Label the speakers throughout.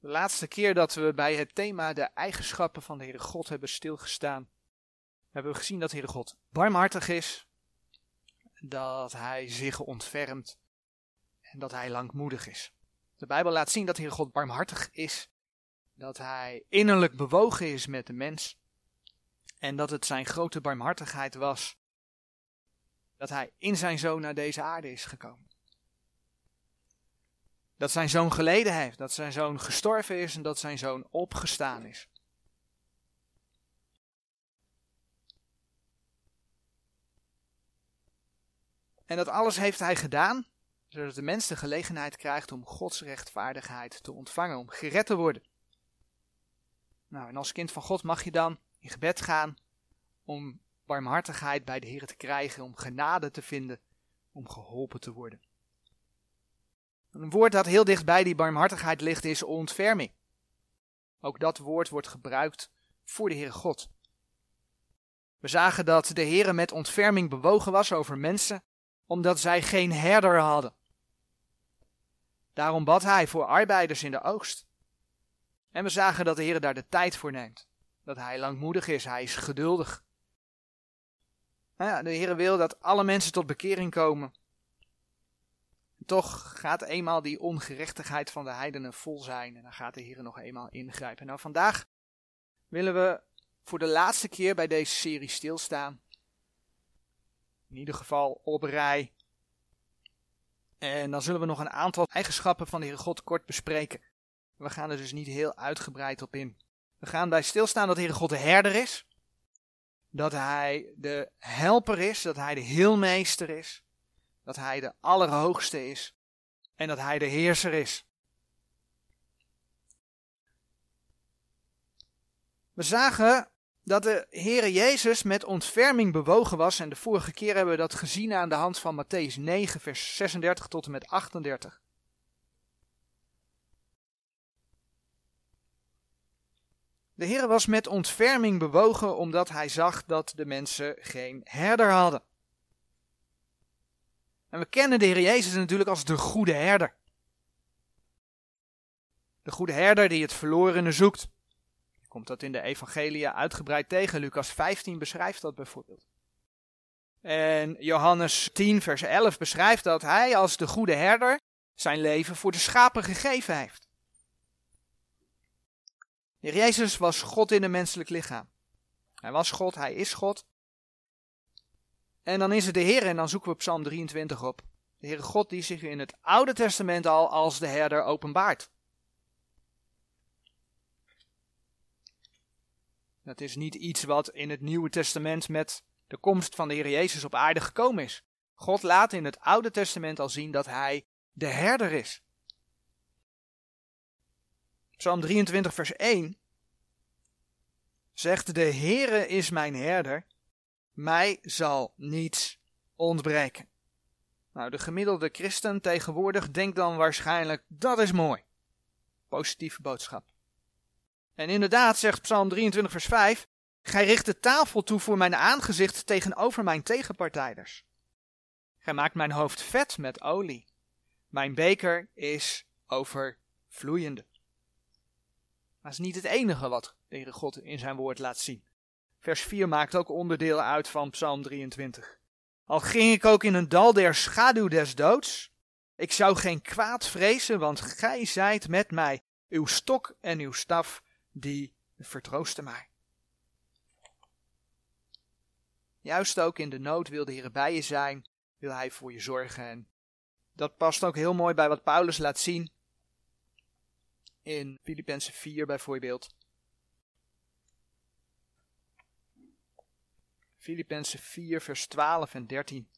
Speaker 1: De laatste keer dat we bij het thema de eigenschappen van de Heere God hebben stilgestaan, hebben we gezien dat de Heere God barmhartig is, dat Hij zich ontfermt en dat Hij langmoedig is. De Bijbel laat zien dat de Heere God barmhartig is, dat Hij innerlijk bewogen is met de mens en dat het Zijn grote barmhartigheid was dat Hij in Zijn Zoon naar deze aarde is gekomen. Dat zijn zoon geleden heeft, dat zijn zoon gestorven is en dat zijn zoon opgestaan is. En dat alles heeft hij gedaan, zodat de mens de gelegenheid krijgt om Gods rechtvaardigheid te ontvangen, om gered te worden. Nou, en als kind van God mag je dan in gebed gaan om barmhartigheid bij de Heer te krijgen, om genade te vinden, om geholpen te worden. Een woord dat heel dicht bij die barmhartigheid ligt is ontferming. Ook dat woord wordt gebruikt voor de Heere God. We zagen dat de Heere met ontferming bewogen was over mensen, omdat zij geen herder hadden. Daarom bad hij voor arbeiders in de oogst. En we zagen dat de Heer daar de tijd voor neemt. Dat hij langmoedig is, hij is geduldig. Nou ja, de Heer wil dat alle mensen tot bekering komen toch gaat eenmaal die ongerechtigheid van de heidenen vol zijn. En dan gaat de Heer nog eenmaal ingrijpen. Nou, vandaag willen we voor de laatste keer bij deze serie stilstaan. In ieder geval op rij. En dan zullen we nog een aantal eigenschappen van de Heer God kort bespreken. We gaan er dus niet heel uitgebreid op in. We gaan bij stilstaan dat de Heer God de herder is. Dat Hij de helper is, dat Hij de heelmeester is dat Hij de Allerhoogste is en dat Hij de Heerser is. We zagen dat de Heere Jezus met ontferming bewogen was en de vorige keer hebben we dat gezien aan de hand van Matthäus 9 vers 36 tot en met 38. De Heere was met ontferming bewogen omdat hij zag dat de mensen geen herder hadden. En we kennen de Heer Jezus natuurlijk als de goede herder. De goede herder die het verlorene zoekt. komt dat in de evangelie uitgebreid tegen. Lucas 15 beschrijft dat bijvoorbeeld. En Johannes 10 vers 11 beschrijft dat hij als de goede herder zijn leven voor de schapen gegeven heeft. De Heer Jezus was God in een menselijk lichaam. Hij was God, hij is God. En dan is het de Heer, en dan zoeken we Psalm 23 op. De Heere God die zich in het Oude Testament al als de herder openbaart. Dat is niet iets wat in het Nieuwe Testament met de komst van de Heer Jezus op aarde gekomen is. God laat in het Oude Testament al zien dat Hij de herder is. Psalm 23, vers 1 zegt: De Heere is mijn herder, mij zal niets ontbreken. Nou, de gemiddelde christen tegenwoordig denkt dan waarschijnlijk, dat is mooi. Positieve boodschap. En inderdaad zegt Psalm 23 vers 5, Gij richt de tafel toe voor mijn aangezicht tegenover mijn tegenpartijders. Gij maakt mijn hoofd vet met olie. Mijn beker is overvloeiende. Dat is niet het enige wat de God in zijn woord laat zien. Vers 4 maakt ook onderdeel uit van Psalm 23. Al ging ik ook in een dal der schaduw des doods, ik zou geen kwaad vrezen, want gij zijt met mij, uw stok en uw staf, die vertroosten mij. Juist ook in de nood wil de Heer bij je zijn, wil Hij voor je zorgen. En dat past ook heel mooi bij wat Paulus laat zien in Filippenzen 4 bijvoorbeeld. Filippenzen 4, vers 12 en 13.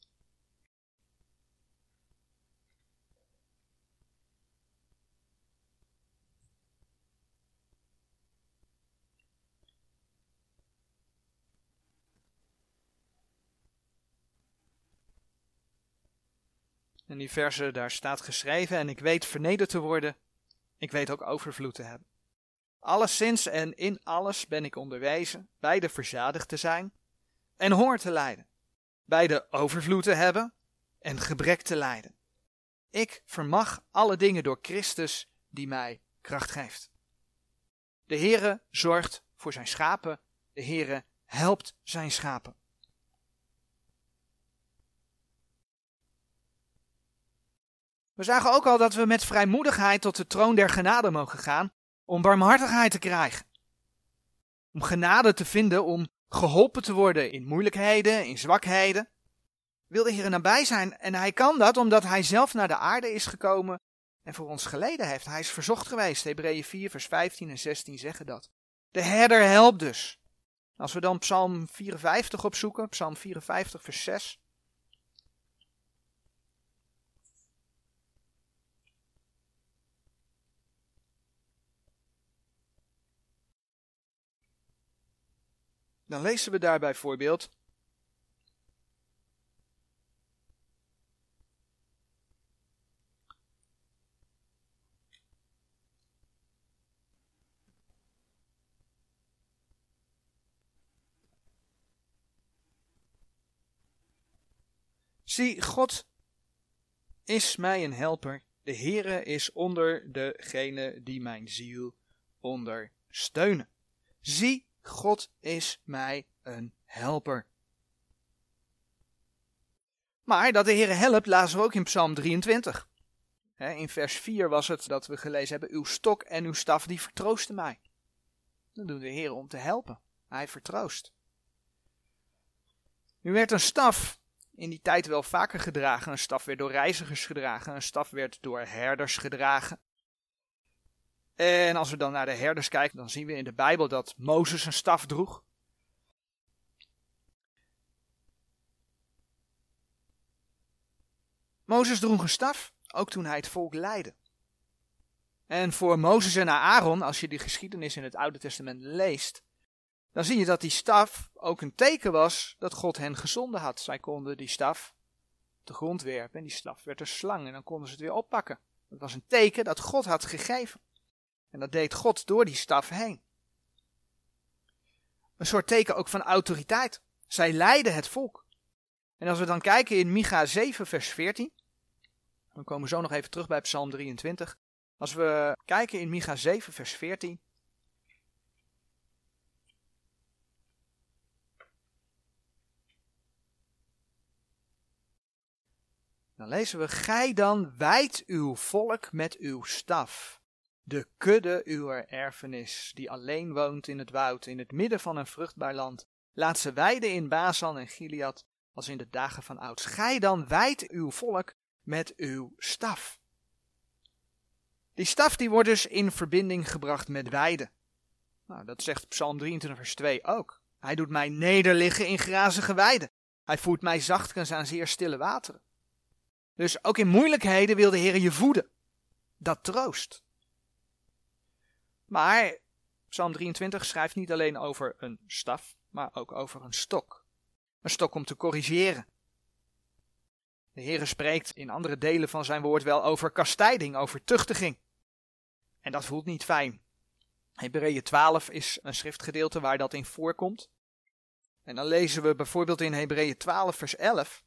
Speaker 1: En die verse, daar staat geschreven, en ik weet vernederd te worden, ik weet ook overvloed te hebben. Alleszins en in alles ben ik onderwezen, beide verzadigd te zijn, en honger te lijden, beide overvloed te hebben en gebrek te lijden. Ik vermag alle dingen door Christus die mij kracht geeft. De Heere zorgt voor zijn schapen. De Heere helpt zijn schapen. We zagen ook al dat we met vrijmoedigheid tot de troon der genade mogen gaan om barmhartigheid te krijgen. Om genade te vinden, om geholpen te worden in moeilijkheden, in zwakheden. Wil de Heer nabij zijn en hij kan dat omdat hij zelf naar de aarde is gekomen en voor ons geleden heeft. Hij is verzocht geweest. Hebreeën 4 vers 15 en 16 zeggen dat. De herder helpt dus. Als we dan Psalm 54 opzoeken, Psalm 54 vers 6. Dan lezen we daar bijvoorbeeld. Zie, God is mij een helper. De Heere is onder degene die mijn ziel ondersteunen. Zie, God is mij een helper. Maar dat de Heer helpt, lazen we ook in Psalm 23. in vers 4 was het dat we gelezen hebben: Uw stok en uw staf die vertroosten mij. Dat doet de Heer om te helpen. Hij vertroost. Nu werd een staf in die tijd wel vaker gedragen. Een staf werd door reizigers gedragen. Een staf werd door herders gedragen. En als we dan naar de herders kijken, dan zien we in de Bijbel dat Mozes een staf droeg. Mozes droeg een staf, ook toen hij het volk leidde. En voor Mozes en Aaron, als je die geschiedenis in het Oude Testament leest, dan zie je dat die staf ook een teken was dat God hen gezonden had. Zij konden die staf op de grond werpen en die staf werd een slang en dan konden ze het weer oppakken. Dat was een teken dat God had gegeven. En dat deed God door die staf heen. Een soort teken ook van autoriteit. Zij leidden het volk. En als we dan kijken in Micha 7, vers 14. Dan komen we zo nog even terug bij Psalm 23. Als we kijken in Micha 7, vers 14. Dan lezen we: Gij dan wijdt uw volk met uw staf de kudde uwer erfenis, die alleen woont in het woud, in het midden van een vruchtbaar land. Laat ze weiden in Bazan en Gilead, als in de dagen van ouds. Gij dan wijdt uw volk met uw staf. Die staf die wordt dus in verbinding gebracht met weiden. Nou, dat zegt Psalm 23 vers 2 ook. Hij doet mij nederliggen in grazige weiden. Hij voert mij zachtkens aan zeer stille wateren. Dus ook in moeilijkheden wil de Heer je voeden. Dat troost. Maar Psalm 23 schrijft niet alleen over een staf, maar ook over een stok. Een stok om te corrigeren. De Heere spreekt in andere delen van zijn woord wel over kastijding, over tuchtiging. En dat voelt niet fijn. Hebreeën 12 is een schriftgedeelte waar dat in voorkomt. En dan lezen we bijvoorbeeld in Hebreeën 12 vers 11.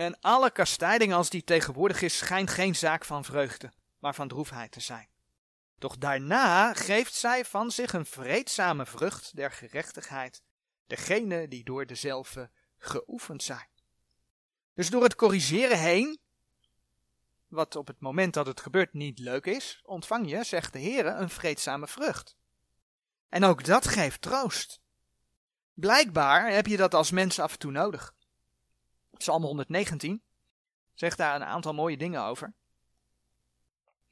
Speaker 1: En alle kastijding als die tegenwoordig is, schijnt geen zaak van vreugde, maar van droefheid te zijn. Doch daarna geeft zij van zich een vreedzame vrucht der gerechtigheid, degene die door dezelfde geoefend zijn. Dus door het corrigeren heen, wat op het moment dat het gebeurt niet leuk is, ontvang je, zegt de Heer, een vreedzame vrucht. En ook dat geeft troost. Blijkbaar heb je dat als mens af en toe nodig. Psalm 119 zegt daar een aantal mooie dingen over.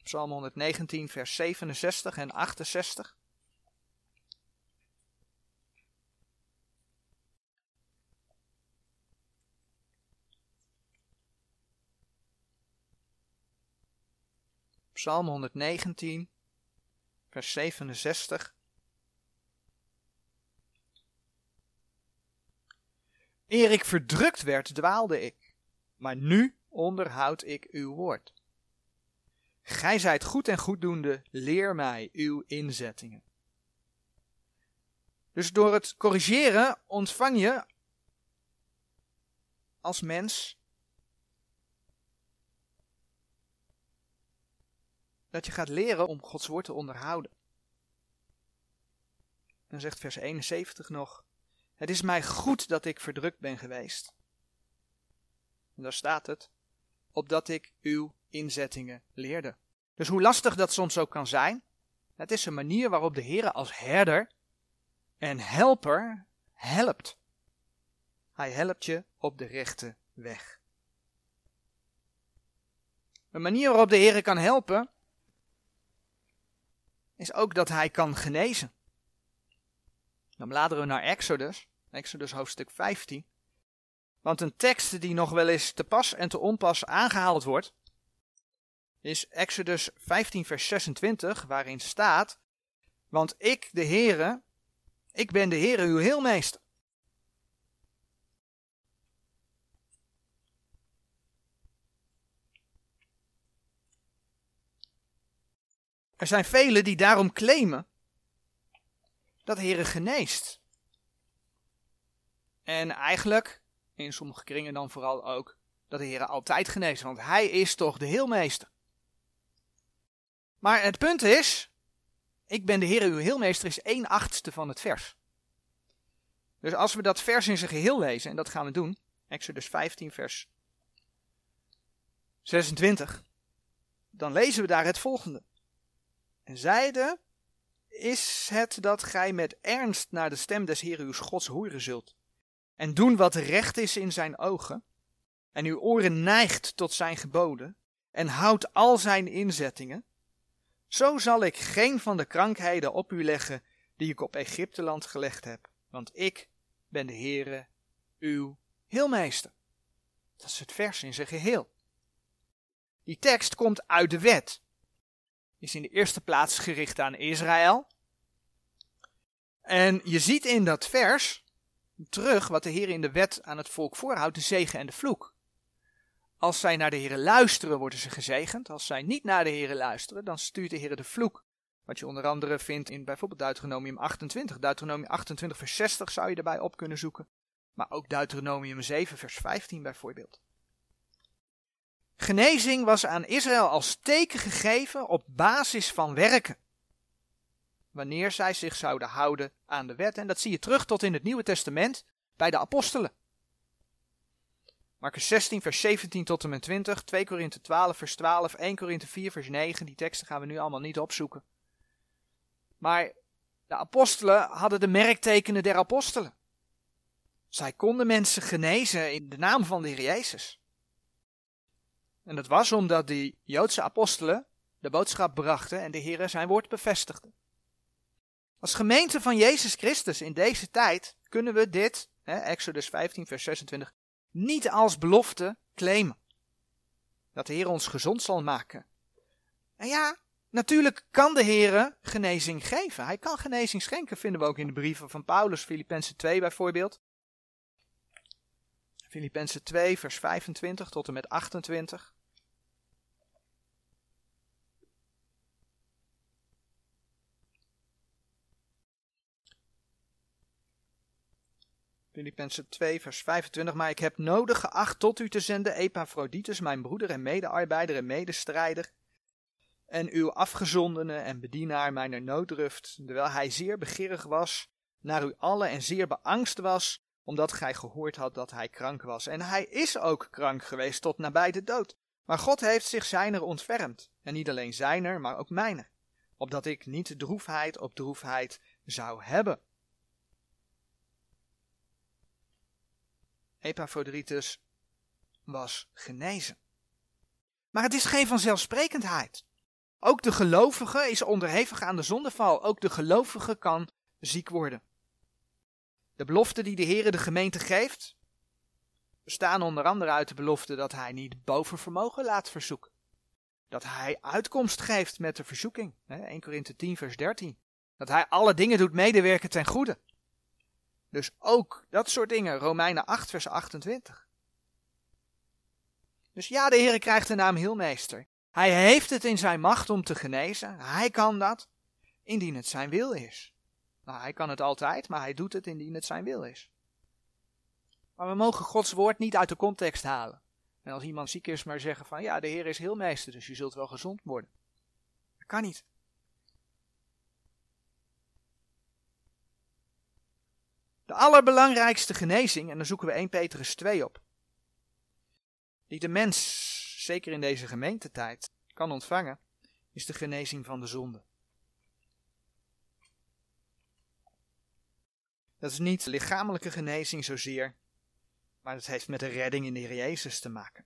Speaker 1: Psalm 119, vers 67 en 68. Psalm 119, vers 67. Eer ik verdrukt werd, dwaalde ik, maar nu onderhoud ik uw woord. Gij zijt goed en goeddoende, leer mij uw inzettingen. Dus door het corrigeren ontvang je als mens dat je gaat leren om Gods woord te onderhouden. Dan zegt vers 71 nog: Het is mij goed dat ik verdrukt ben geweest. En daar staat het, opdat ik uw inzettingen leerde. Dus hoe lastig dat soms ook kan zijn, het is een manier waarop de Heer als herder en helper helpt. Hij helpt je op de rechte weg. Een manier waarop de Heer kan helpen, is ook dat hij kan genezen. Dan bladeren we naar Exodus, Exodus hoofdstuk 15. Want een tekst die nog wel eens te pas en te onpas aangehaald wordt, is Exodus 15 vers 26, waarin staat, want ik, de Heere, ik ben de Heere uw heelmeester. Er zijn velen die daarom claimen dat de Heer geneest. En eigenlijk, in sommige kringen dan vooral ook, dat de Heer altijd geneest, want Hij is toch de heelmeester. Maar het punt is, ik ben de Heer uw heelmeester is 1 achtste van het vers. Dus als we dat vers in zijn geheel lezen, en dat gaan we doen, Exodus 15 vers 26, dan lezen we daar het volgende. En zeide, is het dat gij met ernst naar de stem des Heer uw Gods horen zult, en doen wat recht is in zijn ogen, en uw oren neigt tot zijn geboden, en houdt al zijn inzettingen, zo zal ik geen van de krankheden op u leggen die ik op Egypteland gelegd heb, want ik ben de Heere, uw heelmeester. Dat is het vers in zijn geheel. Die tekst komt uit de wet is in de eerste plaats gericht aan Israël. En je ziet in dat vers terug wat de Heer in de wet aan het volk voorhoudt, de zegen en de vloek. Als zij naar de Heer luisteren, worden ze gezegend. Als zij niet naar de Heer luisteren, dan stuurt de Heer de vloek. Wat je onder andere vindt in bijvoorbeeld Deuteronomium 28. Deuteronomium 28 vers 60 zou je erbij op kunnen zoeken. Maar ook Deuteronomium 7 vers 15 bijvoorbeeld. Genezing was aan Israël als teken gegeven op basis van werken. Wanneer zij zich zouden houden aan de wet. En dat zie je terug tot in het Nieuwe Testament bij de apostelen. Marcus 16, vers 17 tot en met 20, 2 Korinthe 12, vers 12, 1 Korinthe 4, vers 9. Die teksten gaan we nu allemaal niet opzoeken. Maar de apostelen hadden de merktekenen der apostelen. Zij konden mensen genezen in de naam van de Heer Jezus. En dat was omdat die Joodse apostelen de boodschap brachten en de Heer zijn woord bevestigde. Als gemeente van Jezus Christus in deze tijd kunnen we dit, hè, Exodus 15, vers 26, niet als belofte claimen. Dat de Heer ons gezond zal maken. En ja, natuurlijk kan de Heer genezing geven. Hij kan genezing schenken, vinden we ook in de brieven van Paulus, Filippenzen 2 bijvoorbeeld. Filippenzen 2, vers 25 tot en met 28. Filippenzen 2, vers 25. Maar ik heb nodig geacht tot u te zenden Epaphroditus, mijn broeder en medearbeider en medestrijder. En uw afgezondene en bedienaar mijner nooddruft, terwijl hij zeer begeerig was naar u allen en zeer beangst was, omdat gij gehoord had dat hij krank was. En hij is ook krank geweest tot nabij de dood. Maar God heeft zich zijner ontfermd. En niet alleen zijner, maar ook mijner. Opdat ik niet droefheid op droefheid zou hebben. Epaphroditus was genezen. Maar het is geen vanzelfsprekendheid. Ook de gelovige is onderhevig aan de zondeval. Ook de gelovige kan ziek worden. De belofte die de Heer de gemeente geeft, bestaan onder andere uit de belofte dat hij niet boven vermogen laat verzoeken. Dat hij uitkomst geeft met de verzoeking. 1 Korinthe 10 vers 13. Dat hij alle dingen doet medewerken ten goede. Dus ook dat soort dingen, Romeinen 8, vers 28. Dus ja, de Heer krijgt de naam Heelmeester. Hij heeft het in zijn macht om te genezen. Hij kan dat, indien het zijn wil is. Nou, hij kan het altijd, maar hij doet het indien het zijn wil is. Maar we mogen Gods woord niet uit de context halen. En als iemand ziek is, maar zeggen van ja, de Heer is heel meester, dus je zult wel gezond worden. Dat kan niet. De allerbelangrijkste genezing, en dan zoeken we 1 Petrus 2 op, die de mens, zeker in deze gemeentetijd, kan ontvangen, is de genezing van de zonde. Dat is niet lichamelijke genezing zozeer, maar het heeft met de redding in de Heer Jezus te maken.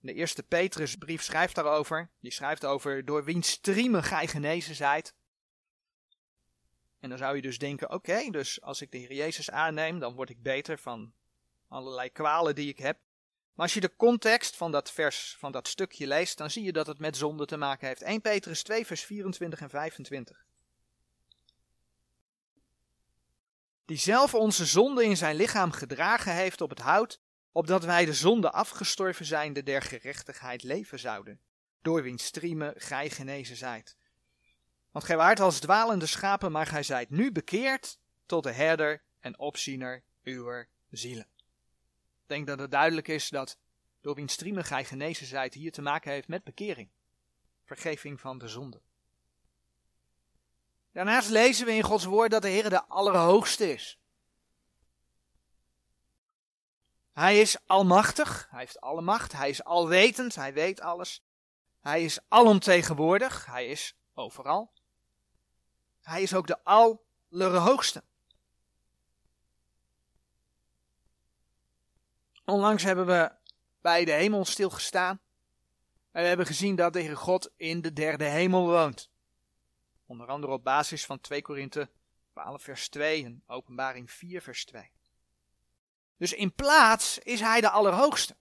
Speaker 1: De eerste Petrusbrief schrijft daarover. Die schrijft over door wiens striemen gij genezen zijt. En dan zou je dus denken, oké, dus als ik de Heer Jezus aanneem, dan word ik beter van allerlei kwalen die ik heb. Maar als je de context van dat vers, van dat stukje leest, dan zie je dat het met zonde te maken heeft. 1 Petrus 2, vers 24 en 25. Die zelf onze zonde in zijn lichaam gedragen heeft op het hout, opdat wij de zonde afgestorven zijnde der gerechtigheid leven zouden, door wiens striemen gij genezen zijt. Want gij waart als dwalende schapen, maar gij zijt nu bekeerd tot de herder en opziener uwer zielen. Ik denk dat het duidelijk is dat door wiens striemen gij genezen zijt hier te maken heeft met bekering, vergeving van de zonde. Daarnaast lezen we in Gods woord dat de Heer de Allerhoogste is. Hij is almachtig, hij heeft alle macht, hij is alwetend, hij weet alles. Hij is alomtegenwoordig, hij is overal. Hij is ook de Allerhoogste. Onlangs hebben we bij de hemel stilgestaan. En we hebben gezien dat de Heer God in de derde hemel woont. Onder andere op basis van 2 Korinthe 12 vers 2 en Openbaring 4 vers 2. Dus in plaats is hij de Allerhoogste.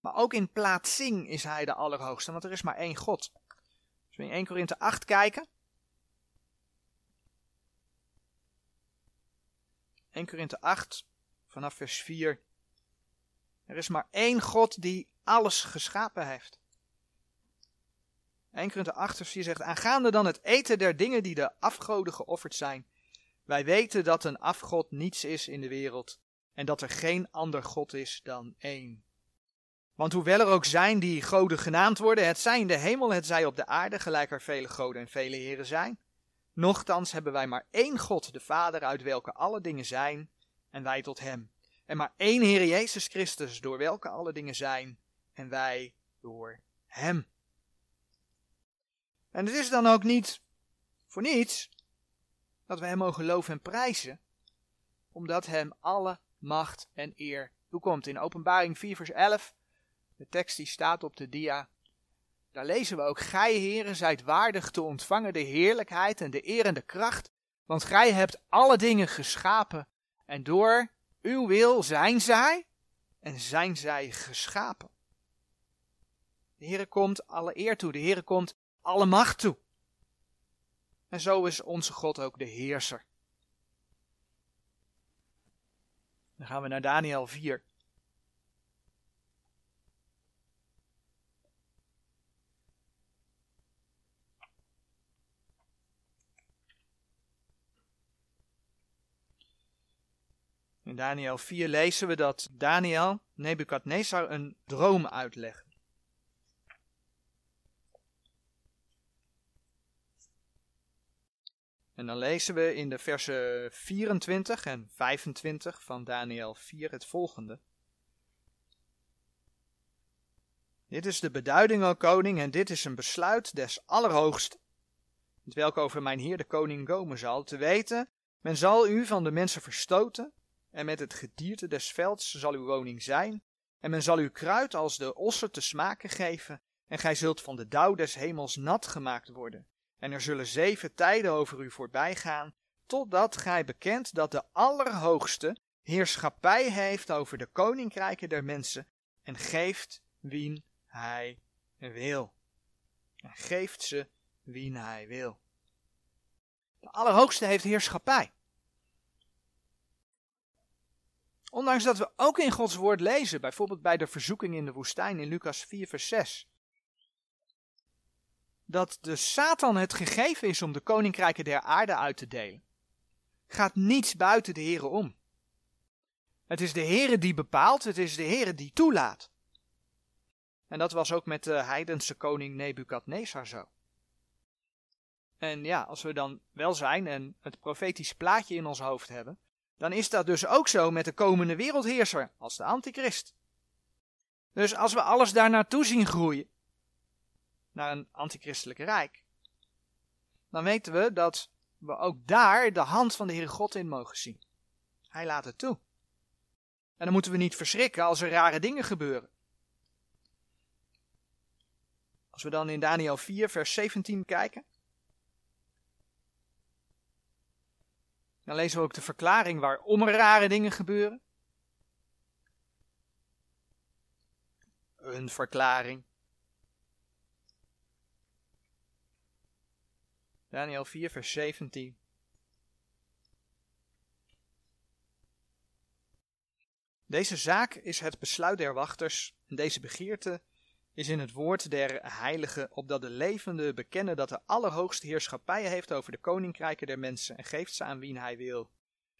Speaker 1: Maar ook in plaatsing is hij de Allerhoogste, want er is maar één God. Als we in 1 Korinthe 8 kijken. 1 Korinthe 8, vanaf vers 4. Er is maar één God die alles geschapen heeft. 1 Korinthe 8 vers 4 zegt, aangaande dan het eten der dingen die de afgoden geofferd zijn. Wij weten dat een afgod niets is in de wereld en dat er geen ander God is dan één. Want hoewel er ook zijn die goden genaamd worden, het zij in de hemel, het zij op de aarde, gelijk er vele goden en vele heren zijn. Nochtans hebben wij maar één God, de Vader, uit welke alle dingen zijn, en wij tot hem. En maar één Heer Jezus Christus, door welke alle dingen zijn, en wij door hem. En het is dan ook niet voor niets dat we hem mogen loven en prijzen, omdat hem alle macht en eer toekomt. In Openbaring 4 vers 11, de tekst die staat op de dia, daar lezen we ook, Gij heren zijt waardig te ontvangen de heerlijkheid en de eer en de kracht, want gij hebt alle dingen geschapen en door uw wil zijn zij en zijn zij geschapen. De Heere komt alle eer toe, de Heere komt alle macht toe. En zo is onze God ook de heerser. Dan gaan we naar Daniel 4. In Daniel 4 lezen we dat Daniel Nebukadnezar een droom uitlegt. En dan lezen we in de versen 24 en 25 van Daniel 4 het volgende. Dit is de beduiding, o koning, en dit is een besluit des Allerhoogsten, het welk over mijn heer de koning komen zal, te weten, men zal u van de mensen verstoten, en met het gedierte des velds zal uw woning zijn, en men zal uw kruid als de ossen te smaken geven, en gij zult van de dauw des hemels nat gemaakt worden. En er zullen zeven tijden over u voorbij gaan, totdat gij bekent dat de Allerhoogste heerschappij heeft over de koninkrijken der mensen en geeft wien hij wil. En geeft ze wien hij wil. De Allerhoogste heeft heerschappij. Ondanks dat we ook in Gods woord lezen, bijvoorbeeld bij de verzoeking in de woestijn in Lucas 4, vers 6, dat de Satan het gegeven is om de koninkrijken der aarde uit te delen, gaat niets buiten de Here om. Het is de Heere die bepaalt, het is de Heere die toelaat. En dat was ook met de heidense koning Nebukadnezar zo. En ja, als we dan wel zijn en het profetisch plaatje in ons hoofd hebben, dan is dat dus ook zo met de komende wereldheerser, als de antichrist. Dus als we alles daar naartoe zien groeien, naar een antichristelijk rijk, dan weten we dat we ook daar de hand van de Heere God in mogen zien. Hij laat het toe. En dan moeten we niet verschrikken als er rare dingen gebeuren. Als we dan in Daniel 4, vers 17 kijken. Dan lezen we ook de verklaring waarom er rare dingen gebeuren. Een verklaring. Daniel 4, vers 17. Deze zaak is het besluit der wachters, en deze begeerte is in het woord der heiligen, opdat de levende bekennen dat de Allerhoogste heerschappij heeft over de koninkrijken der mensen en geeft ze aan wie hij wil.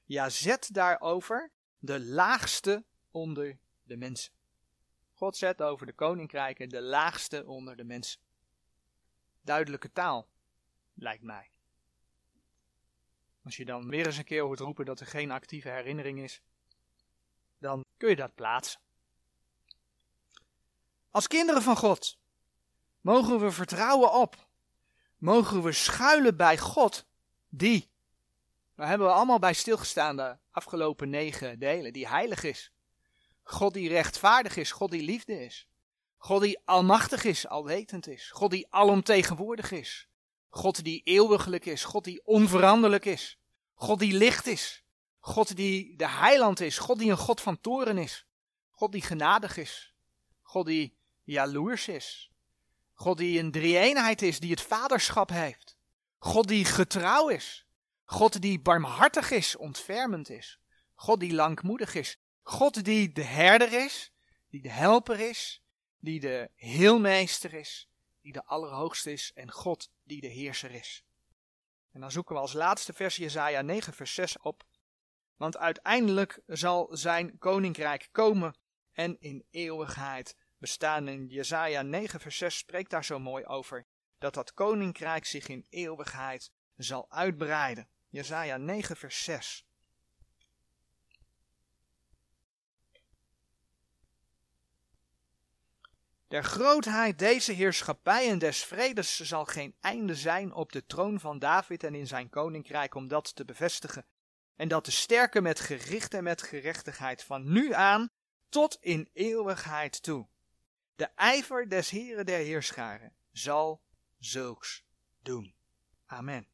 Speaker 1: Ja, zet daarover de laagste onder de mensen. God zet over de koninkrijken de laagste onder de mensen. Duidelijke taal, lijkt mij. Als je dan weer eens een keer hoort roepen dat er geen actieve herinnering is, dan kun je dat plaatsen. Als kinderen van God mogen we vertrouwen op, mogen we schuilen bij God, die, daar hebben we allemaal bij stilgestaan de afgelopen negen delen, die heilig is. God die rechtvaardig is, God die liefde is. God die almachtig is, alwetend is. God die alomtegenwoordig is. God die eeuwiglijk is. God die onveranderlijk is. God die licht is. God die de heiland is. God die een God van toren is. God die genadig is. God die jaloers is. God die een drie-eenheid is, die het vaderschap heeft. God die getrouw is. God die barmhartig is, ontfermend is. God die langmoedig is. God die de herder is, die de helper is, die de heelmeester is, die de allerhoogste is en God die de heerser is. En dan zoeken we als laatste vers Jesaja 9 vers 6 op. Want uiteindelijk zal zijn koninkrijk komen en in eeuwigheid bestaan. En Jesaja 9 vers 6 spreekt daar zo mooi over. Dat dat koninkrijk zich in eeuwigheid zal uitbreiden. Jesaja 9 vers 6. Der grootheid deze heerschappij en des vredes zal geen einde zijn op de troon van David en in zijn koninkrijk om dat te bevestigen. En dat te sterken met gericht en met gerechtigheid van nu aan tot in eeuwigheid toe. De ijver des Heren der Heerscharen zal zulks doen. Amen.